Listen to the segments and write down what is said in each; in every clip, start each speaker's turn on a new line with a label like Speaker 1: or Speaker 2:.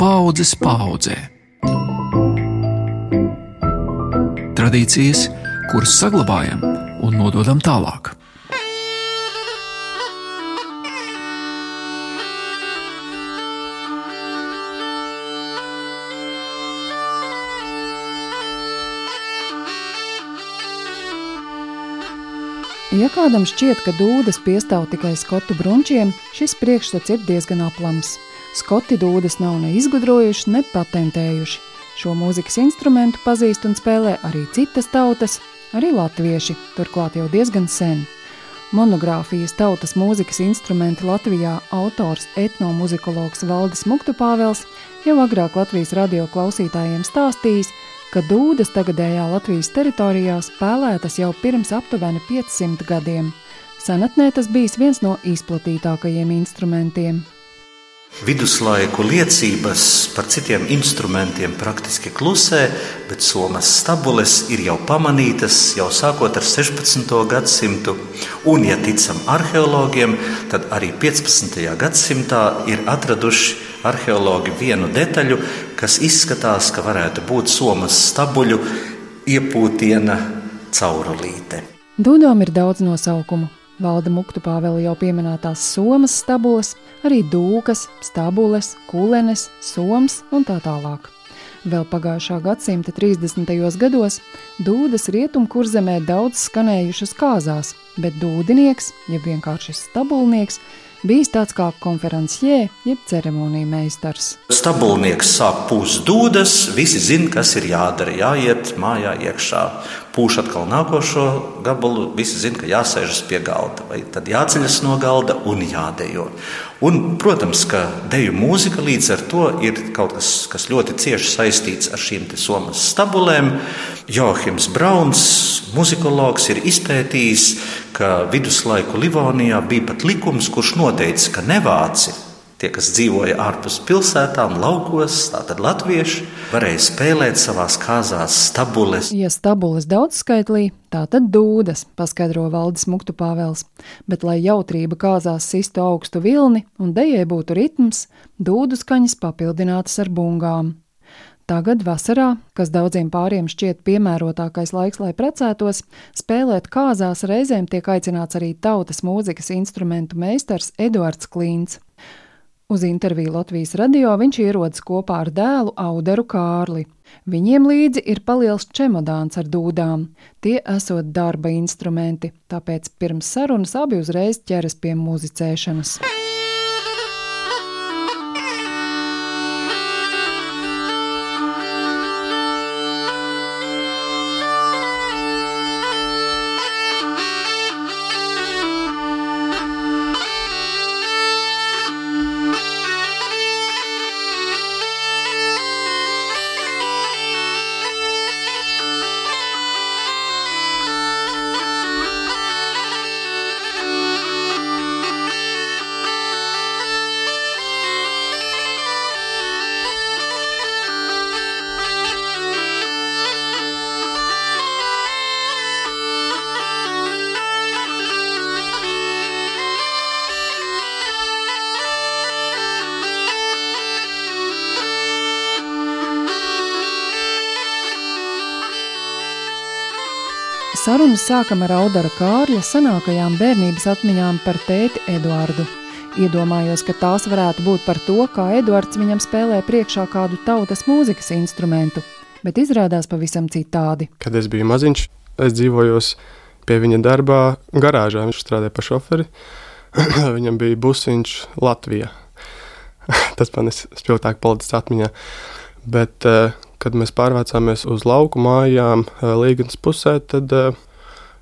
Speaker 1: paudzes paudzē. Tradīcijas, kuras saglabājam un nododam tālāk.
Speaker 2: Ja kādam šķiet, ka dūdas piestāv tikai skotu brunčiem, šis priekšstats ir diezgan aplams. Skoti dūdas nav ne izgudrojuši, ne patentējuši. Šo mūzikas instrumentu pazīst un spēlē arī citas tautas, arī latvieši, turklāt jau diezgan sen. Monogrāfijas tautas mūzikas instrumenti Latvijā autors etnomuzikologs Valdis Muktupāvels jau agrāk Latvijas radio klausītājiem stāstījis, ka dūdas tagadējā Latvijas teritorijā spēlētas jau pirms aptuveni 500 gadiem. Senatnē tas bijis viens no izplatītākajiem instrumentiem.
Speaker 3: Viduslaiku liecības par citiem instrumentiem praktiski klusē, bet somas stabules ir jau pamanītas jau sākot ar 16. gadsimtu. Un, ja ticam arheologiem, tad arī 15. gadsimtā ir atraduši arheologi vienu detaļu, kas izskatās, ka varētu būt somas stabuļu iepūtiena caurulīte.
Speaker 2: Dūdām ir daudz nosaukumu. Valda muktu pāveli jau pieminētās somas stabules, arī dūkas, stabules, kulenes, somas un tā tālāk. Vēl pagājušā gadsimta 30. gados dūdas rietumkurzemē daudz skanējušas kāzās, bet dūdinieks, ja vienkārši stabulnieks, bijis tāds kā konferenciē, jeb ceremoniju meistars.
Speaker 3: Stabulnieks sāk pūst dūdas, visi zina, kas ir jādara, jāiet mājā iekšā. Pūš atkal nākošo gabalu, visi zina, ka jāsēžas pie galda, vai tad jāceļas no galda un jādejo. Un, protams, ka deju mūzika līdz ar to ir kaut kas, kas ļoti cieši saistīts ar šīm somas stabulēm. Johims Brauns, muzikologs, ir izpētījis, ka viduslaiku Livonijā bija pat likums, kurš noteica, ka nevāci Tie, kas dzīvoja ārpus pilsētām, laukos, tātad latvieši, varēja spēlēt savās kāzās stabules.
Speaker 2: Ja stabules daudzskaitlī, tā tad dūdas, paskaidro valdes muktu pāvēls. Bet, lai jautrība kāzās sistu augstu vilni un dejai būtu ritms, dūdu skaņas papildinātas ar bungām. Tagad, vasarā, kas daudziem pāriem šķiet piemērotākais laiks, lai precētos, spēlēt kāzās reizēm tiek aicināts arī tautas mūzikas instrumentu meistars Eduards Klīns. Uz interviju Latvijas radio viņš ierodas kopā ar dēlu Auderu Kārli. Viņiem līdzi ir paliels čemodāns ar dūdām. Tie esot darba instrumenti, tāpēc pirms sarunas abi uzreiz ķeras pie muzicēšanas. Sarunu sākam ar Audara Kārļa senākajām bērnības atmiņām par tēti Eduardu. Iedomājos, ka tās varētu būt par to, kā Eduards viņam spēlē priekšā kādu tautas mūzikas instrumentu, bet izrādās pavisam citādi.
Speaker 4: Kad es biju maziņš, es dzīvoju pie viņa darbā garāžā. Viņš strādāja par šoferi. Viņam bija busiņš Latvijā. Tas man ir spilgtāk palicis atmiņā. Bet uh, kad mēs pārvācāmies uz lauku mājām, eh, Līgas pusē, tad eh,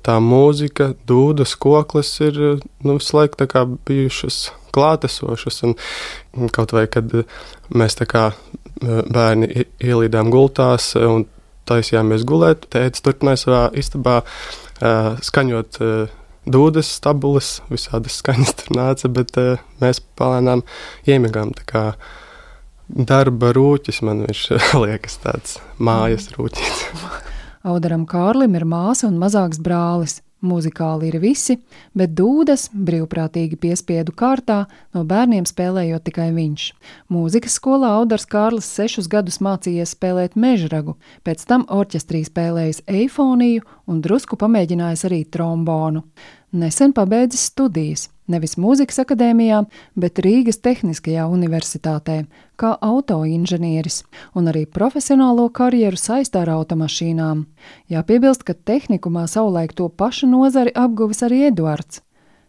Speaker 4: tā mūzika, dūdas, koklis ir nu, visu laiku bijušas klātesošas. Un kaut vai kad mēs kā bērni ielīdām gultās un taisījāmies gulēt, tēvs turpināja savā istabā skaņot dūdas, stabulas, visādas skaņas tur nāca, bet mēs palēnām iemigām darba rūķis, man viņš liekas tāds mājas rūķis.
Speaker 2: Audaram Kārlim ir māsa un mazāks brālis. Muzikāli ir visi, bet dūdas brīvprātīgi piespiedu kārtā no bērniem spēlējot tikai viņš. Mūzikas skolā Audars Kārlis sešus gadus mācījies spēlēt mežragu, pēc tam orķestrī spēlējis eifoniju un drusku pamēģinājis arī trombonu. Nesen pabeidzis studijas nevis mūzikas akadēmijā, bet Rīgas Tehniskajā universitātē, kā autoinženieris, un arī profesionālo karjeru saistā ar automašīnām. Jāpiebilst, ka tehnikumā savulaik to pašu nozari apguvis arī Eduards.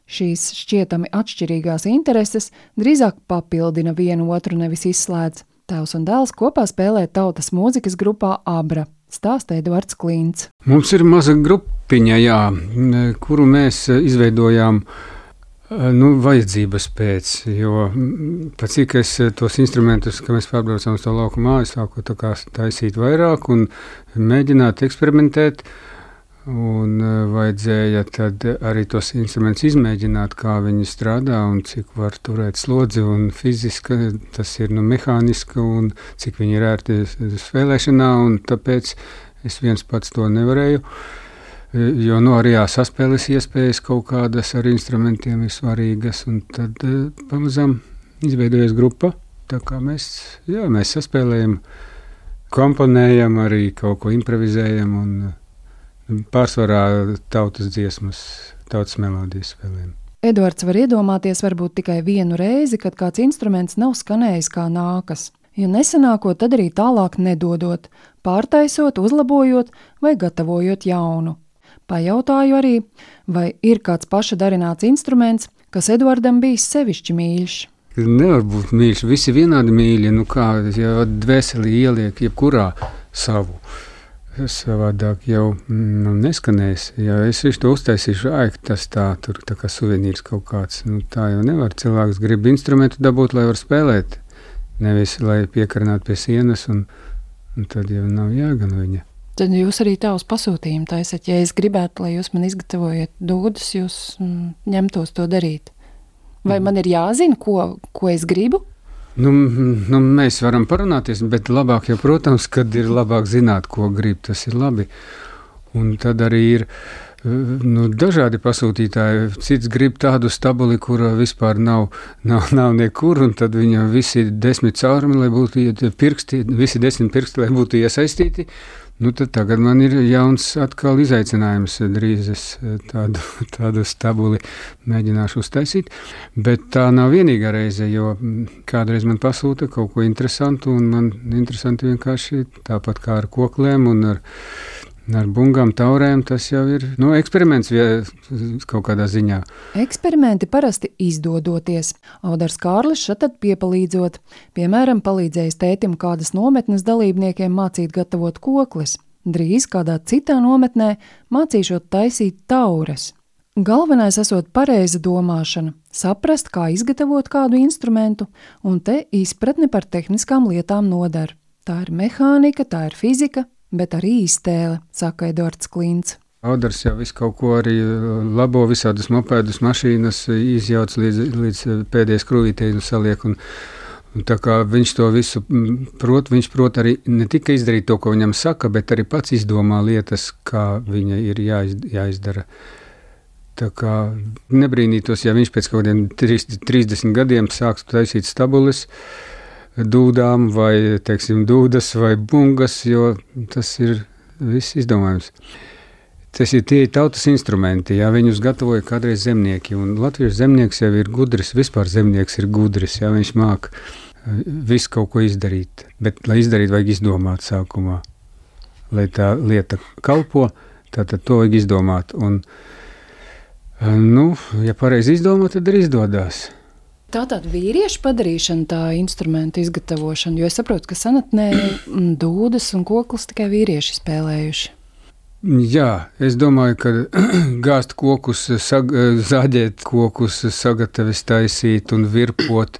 Speaker 2: Šīs šķietami atšķirīgās intereses drīzāk papildina vienu otru, nevis izslēdz. Tēvs un dēls kopā spēlē tautas mūzikas grupā Abra. Stāsta Edvards Klints.
Speaker 5: Mums ir maza grupiņa, jā, kuru mēs izveidojām uh, Nu, vajadzības pēc, jo pat cik es tos instrumentus, kad mēs pārbraucām uz to lauku māju, sāku taisīt vairāk un mēģināt eksperimentēt. Un vajadzēja arī tos instrumentus izmēģināt, kā viņi strādā un cik var turēt slodzi fiziski, tas ir nu, mehāniski un cik viņi ir ērti spēlēšanā. Tāpēc es viens pats to nevarēju. Uh, Jo nu, arī saspēles iespējas kaut kādas ar instrumentiem ir svarīgas. Tad eh, pamazām izveidojas grupa. Mēs, jā, mēs saspēlējam, komponējam, arī kaut ko improvizējam un eh, pārsvarā tautas dziesmas, tautas melodijas spēlējam.
Speaker 2: Edvards var iedomāties varbūt tikai vienu reizi, kad kāds instruments nav skanējis kā nākas. Ja nesanākot, tad arī tālāk nedodot, pārtaisot, uzlabojot vai gatavojot jaunu. Pajautāju arī, vai ir kāds paša darināts instruments, kas Edvardam bijis sevišķi mīļš.
Speaker 5: Nevar būt mīļš, visi vienādi mīļi. Nu kā jau dvēseli ieliek jebkurā savu. Savādāk jau nu, neskanēs. Ja es to uztaisīšu, ai, tas tā, tur tā kā suvenīrs kaut kāds. Nu, tā jau nevar. Cilvēks grib instrumentu dabūt, lai var spēlēt. Nevis, lai piekarinātu pie sienas, un, un tad jau nav jāgan viņa.
Speaker 2: Tad jūs arī tā uz pasūtījumu taisat. Ja es gribētu, lai jūs man izgatavojat dūdus, jūs mm, ņemtos to darīt. Vai mm. man ir jāzina, ko, ko es gribu?
Speaker 5: Nu, nu, mēs varam parunāties, bet labāk, jau, protams, kad ir labāk zināt, ko grib. Tas ir labi. Un tad arī ir nu, dažādi pasūtītāji. Cits grib tādu stabuli, kura vispār nav, nav, nav nekur, un tad viņam visi desmit caurumi, lai būtu pirksti, visi desmit pirksti, lai būtu iesaistīti. Nu, tagad man ir jauns atkal izaicinājums. Drīz es eh, tādu, tādu stabuli mēģināšu uztaisīt. Bet tā nav vienīgā reize, jo mm, kādreiz man pasūta kaut ko interesantu, un man interesanti vienkārši tāpat kā ar kokliem un ar Ar bungām, taurēm tas jau ir nu, eksperiments kaut kādā ziņā.
Speaker 2: Eksperimenti parasti izdodoties. Audars Kārlis šeit piepalīdzot, piemēram, palīdzējis tētim kādas nometnes dalībniekiem mācīt gatavot koklis. Drīz kādā citā nometnē mācīšot taisīt taures. Galvenais esot pareiza domāšana, saprast, kā izgatavot kādu instrumentu, un te izpratne par tehniskām lietām nodara. Tā ir mehānika, tā ir fizika, bet arī iztēle, saka Edvards Klints.
Speaker 5: Audars jau visu kaut ko arī uh, labo, visādas mopēdus, mašīnas izjauc līdz, līdz pēdējai skrūvītei un saliek. Un, un tā kā viņš to visu prot, viņš prot arī ne tikai izdarīt to, ko viņam saka, bet arī pats izdomā lietas, kā viņa ir jāiz, jāizdara. Tā kā nebrīnītos, ja viņš pēc kaut kādiem 30 gadiem sāks taisīt stabulis, uh, dūdām, vai teiksim, dūdas, vai bungas, jo tas ir viss izdomājums. Tas ir tie tautas instrumenti, jā, viņus gatavoja kādreiz zemnieki. Latvijas zemnieks jau ir gudrs, vispār zemnieks ir gudrs, jā, viņš māk eh, visu kaut ko izdarīt. Bet, lai izdarītu, vajag izdomāt sākumā. Lai tā lieta kalpo, tad to vajag izdomāt. Un, eh, nu, ja pareizi izdomā, tad arī izdodas.
Speaker 2: Tā tāda vīriešu padarīšana, tā instrumenta izgatavošana, jo es saprotu, ka senatnē dūdas un koklis tikai vīrieši spēlējuši.
Speaker 5: Jā, es domāju, ka gāzt kokus, sag, zāģēt kokus, sagatavot, taisīt un virpot,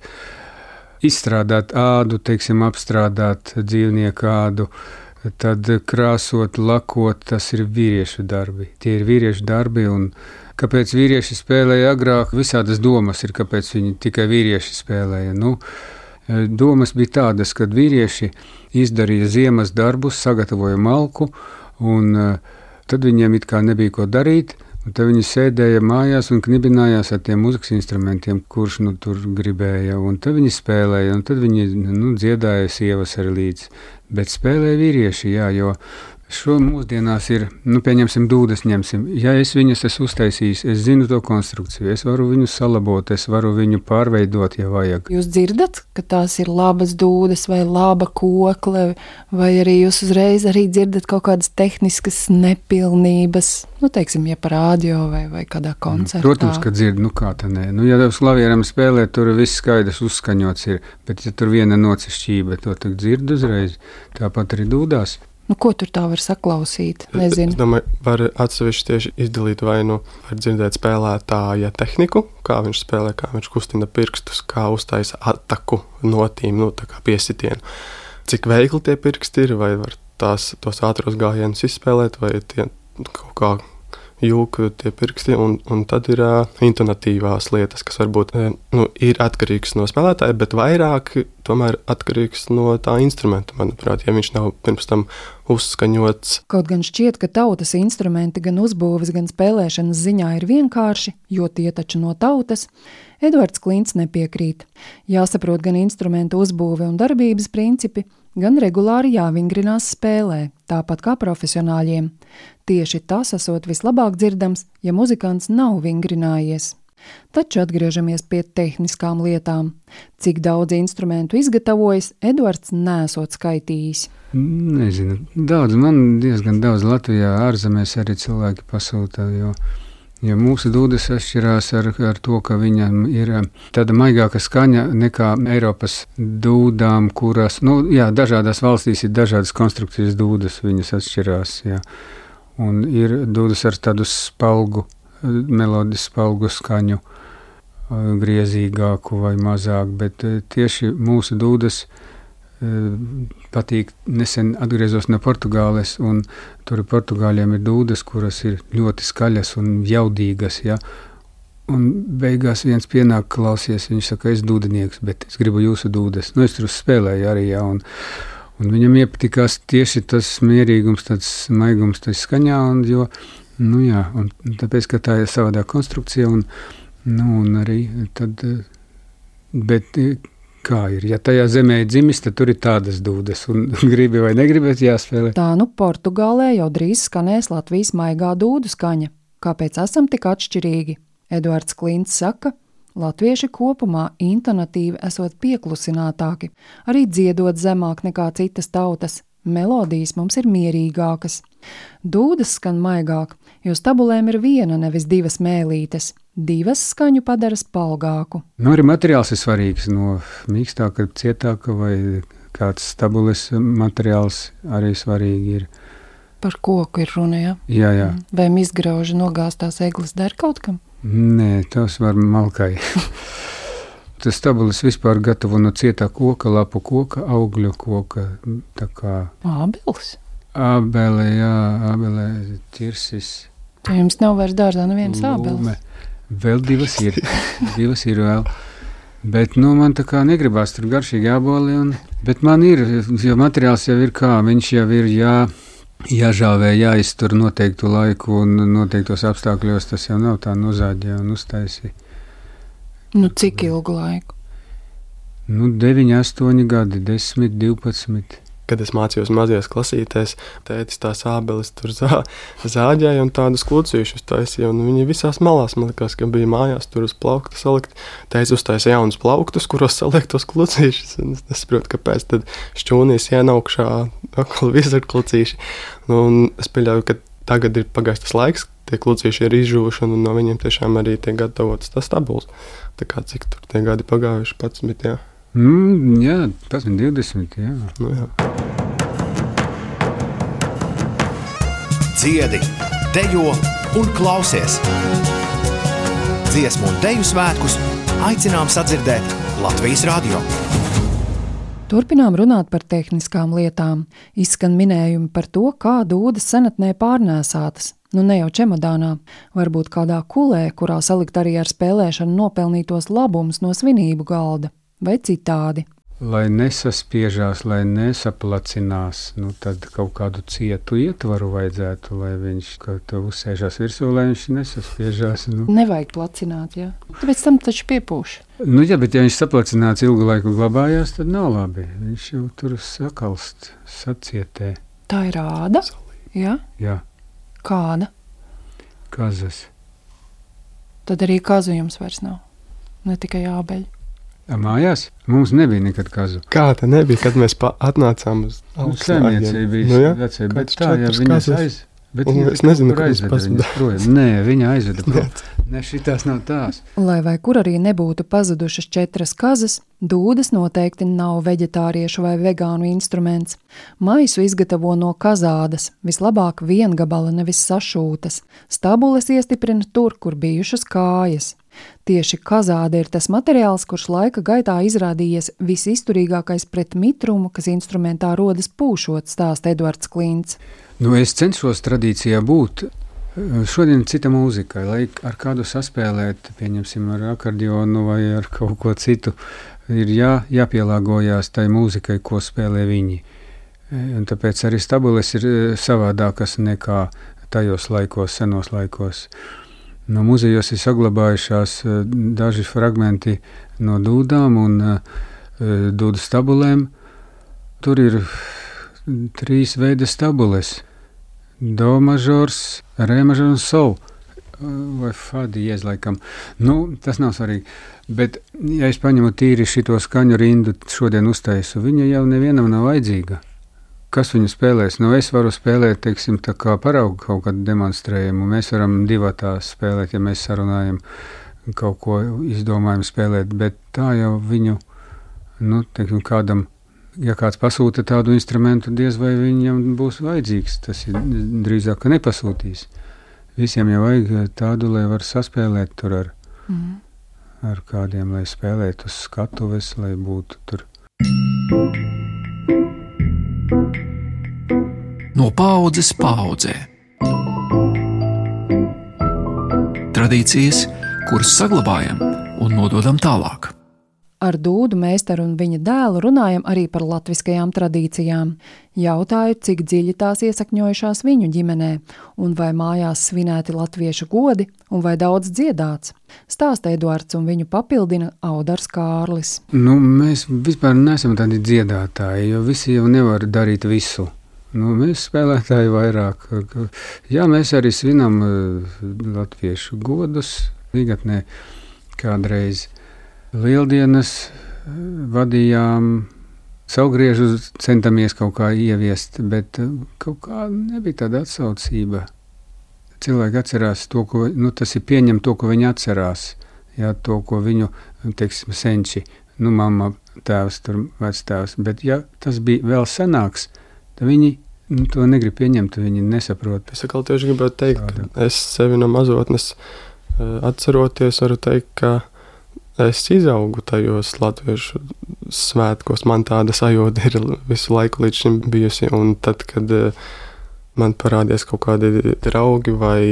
Speaker 5: izstrādāt ādu, teiksim, apstrādāt dzīvnieku ādu, tad krāsot, lakot, tas ir vīriešu darbi. Tie ir vīriešu darbi un kāpēc vīrieši spēlēja agrāk. Visādas domas ir, kāpēc viņi tikai vīrieši spēlēja. Nu, e, domas bija tādas, ka vīrieši izdarīja ziemas darbus, sagatavoja malku, un e, tad viņiem it kā nebija ko darīt. Un tad viņi sēdēja mājās un knibinājās ar tiem mūzikas instrumentiem, kurš nu, tur gribēja. Un tad viņi spēlēja, un tad viņi nu, dziedāja sievas arī līdzi. Bet spēlēja vīrieši, jā, jo Šo mūsdienās ir, nu, pieņemsim, dūdas ņemsim. Ja es viņus esmu uztaisījis, es zinu to konstrukciju, es varu viņus salabot, es varu viņu pārveidot, ja vajag.
Speaker 2: Jūs dzirdat, ka tās ir labas dūdas vai laba kokle, vai arī jūs uzreiz arī dzirdat kaut kādas tehniskas nepilnības, nu, teiksim, ja par radio vai, vai kādā mm, koncertā.
Speaker 5: Protams, ka dzird, nu kā tā nē. Nu, ja uz klavierēm spēlē, tur viss skaidrs uzskaņots ir, bet ja tur viena nocešķība, to tad dzird uzreiz. Tāpat arī dūdās.
Speaker 2: Nu, ko tur tā var saklausīt? Nezinu.
Speaker 4: Es domāju, var atsevišķi tieši izdalīt vai nu var dzirdēt spēlētāja tehniku, kā viņš spēlē, kā viņš kustina pirkstus, kā uztaisa ataku notīm, nu, tā kā piesitienu. Cik veikli tie pirksti ir, vai var tās, tos ātros gājienus izspēlēt, vai tie kaut kā jūka tie pirksti, un, un tad ir uh, intonatīvās lietas, kas varbūt uh, nu, ir atkarīgas no spēlētāja, bet vairāk tomēr atkarīgs no tā instrumenta, manuprāt, ja viņš nav pirms tam uzskaņots.
Speaker 2: Kaut gan šķiet, ka tautas instrumenti gan uzbūves, gan spēlēšanas ziņā ir vienkārši, jo tie taču no tautas, Edvards Klints nepiekrīt. Jāsaprot gan instrumentu uzbūve un darbības principi, gan regulāri jāvingrinās spēlē, tāpat kā profesionāļiem. Tieši tas esot vislabāk dzirdams, ja muzikants nav vingrinājies. Taču atgriežamies pie tehniskām lietām. Cik daudz instrumentu izgatavojas, Edvards nesot skaitījis.
Speaker 5: Nezinu, daudz, man diezgan daudz Latvijā, ārzemēs arī cilvēki pasūta. Jo... Ja mūsu dūdes atšķirās ar, ar to, ka viņam ir um, tāda maigāka skaņa nekā Eiropas dūdām, kuras, nu, jā, dažādās valstīs ir dažādas konstrukcijas dūdes, viņas atšķirās. Jā. Un ir dūdes ar tādu spalgu, melodijas spalgu skaņu, uh, griezīgāku vai mazāk, bet uh, tieši mūsu dūdes patīk. Nesen atgriezos no Portugāles, un tur Portugāļiem ir dūdes, kuras ir ļoti skaļas un jaudīgas. Ja? Un beigās viens pienāk, klausies, viņš saka, es esmu dūdenieks, bet es gribu jūsu dūdes. Nu, es tur spēlēju arī, ja, un, un viņam iepatikās tieši tas mierīgums, tas maigums, tas skaņā, un, jo, nu jā, un tāpēc, ka tā ir savādā konstrukcija, un, nu, un arī tad, bet kā ir. Ja tajā zemē ir dzimis, tad tur ir tādas dūdas, un gribi vai negribi, jāspēlē.
Speaker 2: Tā nu Portugālē jau drīz skanēs Latvijas maigā dūdu skaņa. Kāpēc esam tik atšķirīgi? Eduards Klints saka, Latvieši kopumā intonatīvi esot pieklusinātāki, arī dziedot zemāk nekā citas tautas, melodijas mums ir mierīgākas. Dūdas skan maigāk, jo stabulēm ir viena, nevis divas mēlītes. Divas skaņu padara spalgāku.
Speaker 5: Nu, arī materiāls ir svarīgs. No mīkstāka, cietāka vai kāds stabulis materiāls arī svarīgi ir.
Speaker 2: Par koku ir runa, ja?
Speaker 5: Jā, jā.
Speaker 2: Mm. Vai izgrauži nogāztās eglis der kaut kam?
Speaker 5: Nē, tas var malkai. Tas stabulis vispār gatavo no cietā koka, lapu koka, augļu koka.
Speaker 2: Ābeles.
Speaker 5: Ābele, jā, ābele, ķirsis.
Speaker 2: Tā jums nav vairs dārzā nevienas ābeles.
Speaker 5: Vēl divas ir. divas ir vēl. Bet nu, man tā kā negribās tur garšīgi jāboli. Un, bet man ir, jo materiāls jau ir kā, viņš jau ir jā, jāžāvē, jāiztur noteiktu laiku un noteiktos apstākļos. Tas jau nav tā nozāģē un uztaisī.
Speaker 2: Nu, cik ilgu laiku?
Speaker 5: Nu, 9, 8 gadi, 10, 12
Speaker 4: kad es mācījos mazajās klasītēs, tētis tās ābeles tur zā, zāģēja un tādus klucīšus taisīja. Viņi visās malās, man liekas, ka bija mājās tur uz plaukta salikt. Tētis uztaisīja jaunus plauktus, kuros salikt tos klucīšus. Es nesaprotu, kāpēc tad šķūnīs ienaukšā atkal visur klucīši. Nu, un es pieļauju, ka tagad ir pagājis tas laiks, tie klucīši ir izžuvuši un no viņiem tiešām arī tiek gatavots tas stabuls. Tā kā cik tur tie gadi pagājuši, 11. Jā.
Speaker 5: Mm, jā, tas ir 20. Jā.
Speaker 4: Nu, jā.
Speaker 6: Dziedi, dejo un klausies. Dziesmu un deju svētkus aicinām sadzirdēt Latvijas radio.
Speaker 2: Turpinām runāt par tehniskām lietām. Izskan minējumi par to, kā dūdas senatnē pārnēsātas. Nu, ne jau čemodānā, varbūt kādā kulē, kurā salikt arī ar spēlēšanu nopelnītos labumus no svinību galda vai citādi.
Speaker 5: Lai nesaspiežās, lai nesaplacinās, nu, tad kaut kādu cietu ietvaru vajadzētu, lai viņš to uzsēžās virsū, lai viņš nesaspiežās. Nu.
Speaker 2: Nevajag placināt, jā. Tāpēc tam taču piepūš.
Speaker 5: Nu, jā, bet ja viņš saplacināts ilgu laiku glabājās, tad nav labi. Viņš jau tur sakalst, sacietē.
Speaker 2: Tā ir rāda. Jā?
Speaker 5: Jā,
Speaker 2: Kāda?
Speaker 5: kazas.
Speaker 2: Tad arī kazu jums vairs nav. Ne tikai ābeļi.
Speaker 5: A, Mājās mums nebija nekad kazu.
Speaker 4: Kā tā nebija, kad mēs atnācām uz
Speaker 5: Saimniecība bija
Speaker 4: Nu, jā,
Speaker 5: vecē, bet tā, ja
Speaker 4: četras
Speaker 5: viņas
Speaker 4: kazas.
Speaker 5: aiz... Bet
Speaker 4: Un
Speaker 5: viņa
Speaker 4: es nezinu, viņas pazuda.
Speaker 5: projām. Nē, viņa aizveda prom. Ne, šitās nav tās.
Speaker 2: Lai vai kur arī nebūtu pazudušas četras kazas, dūdas noteikti nav veģetāriešu vai vegānu instruments. Maisu izgatavo no kazādas, vislabāk viengabala, nevis sašūtas. Stabules iestiprina tur, kur bijušas kājas. Tieši kazāde ir tas materiāls, kurš laika gaitā izrādījies visizturīgākais pret mitrumu, kas instrumentā rodas pūšot, stāsta Edvards Klints.
Speaker 5: Nu, es cenšos tradīcijā būt. Šodien cita mūzika, lai ar kādu saspēlēt, pieņemsim, ar akordionu vai ar kaut ko citu, ir jā, jāpielāgojās tai mūzikai, ko spēlē viņi. Un tāpēc arī stabules ir eh, savādākas nekā tajos laikos, senos laikos. No muzejos ir saglabājušās eh, daži fragmenti no dūdām un eh, dūdu stabulēm. Tur ir trīs veidi stabules. Do mažors, re mažors un sol. Vai fadies, laikam. Nu, tas nav svarīgi. Bet, ja es paņemu tīri šo skaņu rindu, šodien uztaisu, viņa jau nevienam nav vajadzīga. Kas viņu spēlēs? Nu, es varu spēlēt, teiksim, tā kā paraugu kaut kādu demonstrējumu. Mēs varam divatā spēlēt, ja mēs sarunājam, kaut ko izdomājam spēlēt, bet tā jau viņu, nu, teiksim, kādam ja kāds pasūta tādu instrumentu, diez vai viņam būs vajadzīgs. Tas ir drīzāk, ka nepasūtīs. Visiem jau vajag tādu, lai var saspēlēt tur ar,
Speaker 2: Mm.
Speaker 5: ar kādiem, lai spēlētu uz skatuves, lai būtu tur.
Speaker 1: No paudzes paudzē. Tradīcijas, kuras saglabājam un nododam tālāk.
Speaker 2: Ar dūdu meistaru un viņa dēlu runājam arī par latviskajām tradīcijām. Jautāju, cik dziļi tās iesakņojušās viņu ģimenē, un vai mājās svinēti latviešu godi, un vai daudz dziedāts. Stāsta Eduards, un viņu papildina Audars Kārlis.
Speaker 5: Nu, mēs vispār neesam tādi dziedātāji, jo visi jau nevar darīt visu. Nu, mēs spēlētāji vairāk. Jā, mēs arī svinam uh, latviešu godus. Līgatnē kādreiz lieldienas uh, vadījām. Savugriežu centamies kaut kā ieviest, bet uh, kaut kā nebija tāda atsaucība. Cilvēki atcerās to, ko nu, tas ir pieņemt, to, ko viņi atcerās. Jā, to, ko viņu teiksim, senči, nu, mamma, tēvs, tur vectēvs. Bet, ja tas bija vēl senāks, tad viņi nu, to negrib pieņemt, viņi nesaprot.
Speaker 4: Es atkal tieši gribētu teikt,
Speaker 5: Tāda.
Speaker 4: ka es sevi no mazotnes eh, atceroties, varu teikt, ka es izaugu tajos latviešu svētkos. Man tāda sajūta ir visu laiku līdz šim bijusi. Un tad, kad eh, man parādījās kaut kādi draugi vai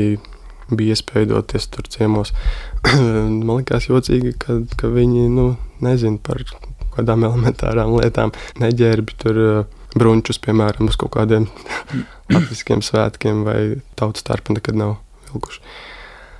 Speaker 4: bija iespēja doties tur ciemos, man liekas jocīgi, ka, ka viņi nu, nezina par kādām elementārām lietām, neģērbi tur eh, brunčus, piemēram, uz kaut kādiem latviskiem svētkiem vai tautas starpa nekad nav vilkuši.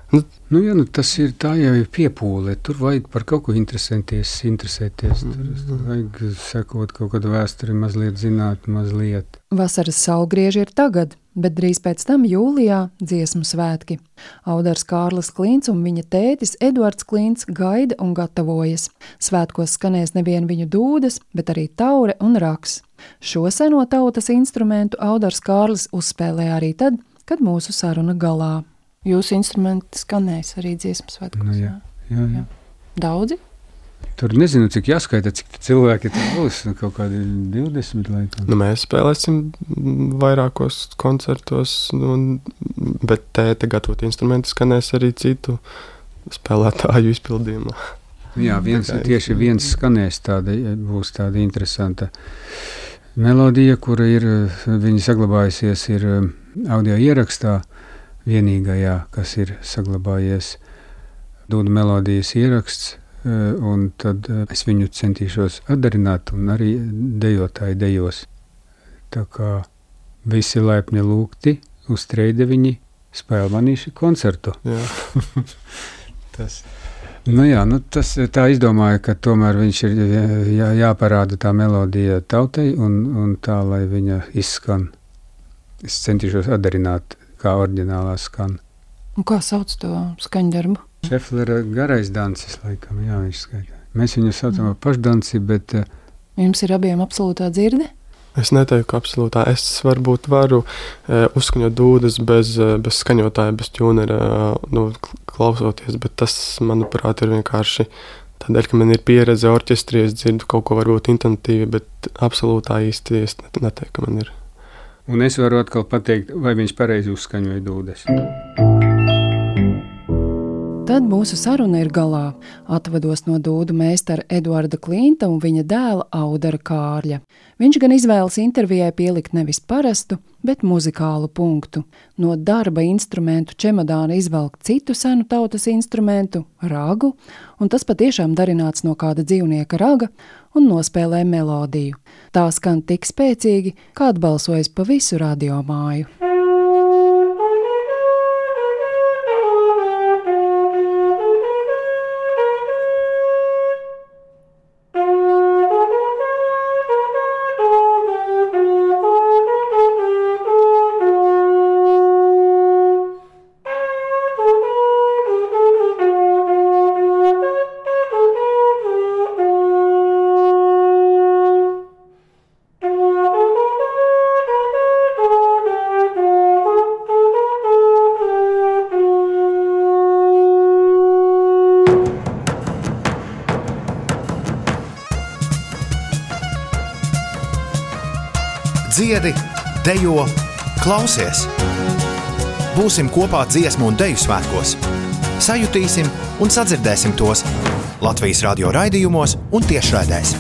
Speaker 5: Nu, jā, nu, tas ir tā jau ir piepūle. Tur vajag par kaut ko interesēties, interesēties. Tur, tur vajag sekot kaut kādu vēsturi, mazliet zināt, mazliet.
Speaker 2: Vasaras saulgrieži ir tagad, bet drīz pēc tam jūlijā dziesmu svētki. Audars Kārlis Klints un viņa tētis Eduards Klints gaida un gatavojas. Svētkos skanēs nevien viņu dūdas, bet arī taure un raks. Šo seno tautas instrumentu Audars Kārlis uzspēlē arī tad, kad mūsu saruna galā. Jūsu instrumenti skanēs arī dziesmu svētkos.
Speaker 5: Nu, jā. Jā, jā.
Speaker 2: Daudzi?
Speaker 5: Tur nezinu, cik jāskaita, cik cilvēki tur būs. Nu, Kaut kādi 20 laikam.
Speaker 4: Nu, mēs spēlēsim vairākos koncertos, un, bet tēta gatavot instrumenti skanēs arī citu spēlētāju izpildījumā.
Speaker 5: Jā, viens, tieši viens skanēs, tāda, būs tāda interesanta melodija, kura ir, viņa saglabājusies ir audio ierakstā, vienīgajā, kas ir saglabājies. Dūda melodijas ieraksts un tad es viņu centīšos atdarināt, un arī dejotāji dejos. Tā kā visi laipni lūgti uz trījdeviņi spēlmanīšu koncertu.
Speaker 4: Jā. Tas.
Speaker 5: Nu jā, nu tas tā izdomāja, ka tomēr viņš ir jā, jāparāda tā melodija tautai un, un tā, lai viņa izskan. Es centīšos atdarināt, kā oriģinālā skan.
Speaker 2: Un kā sauc to skaņdarbu?
Speaker 5: Šeflera garais dancis, laikam, jā, viņš skaita. Mēs viņu saucam par pašdanci, bet...
Speaker 2: Jums ir abiem absolūtā dzirde?
Speaker 4: Es neteiktu, ka absolūtā. Es varbūt varu e, uzskaņot dūdas bez, bez skaņotāja, bez ķūnera, nu, klausoties, bet tas, manuprāt, ir vienkārši tādēļ, ka man ir pieredze orķestrī, es dzirdu kaut ko varbūt intuitīvi, bet absolūtā īsti es neteiktu, ka man ir.
Speaker 5: Un es varu atkal pateikt, vai viņš pareizi uzskaņoja dūdas.
Speaker 2: Tad mūsu saruna ir galā. Atvados no dūdu meistara Eduarda Klinta un viņa dēla Audara Kārļa. Viņš gan izvēlas intervijai pielikt nevis parastu, bet muzikālu punktu. No darba instrumentu čemodāna izvelk citu senu tautas instrumentu, ragu, un tas patiešām darināts no kāda dzīvnieka raga un nospēlē melodiju. Tā skan tik spēcīgi, kā atbalsojas pa visu radiomāju.
Speaker 6: Dziedi, dejo, klausies! Būsim kopā dziesmu un dēļu svētkos! Sajutīsim un sadzirdēsim tos Latvijas radio raidījumos un tiešraidēs!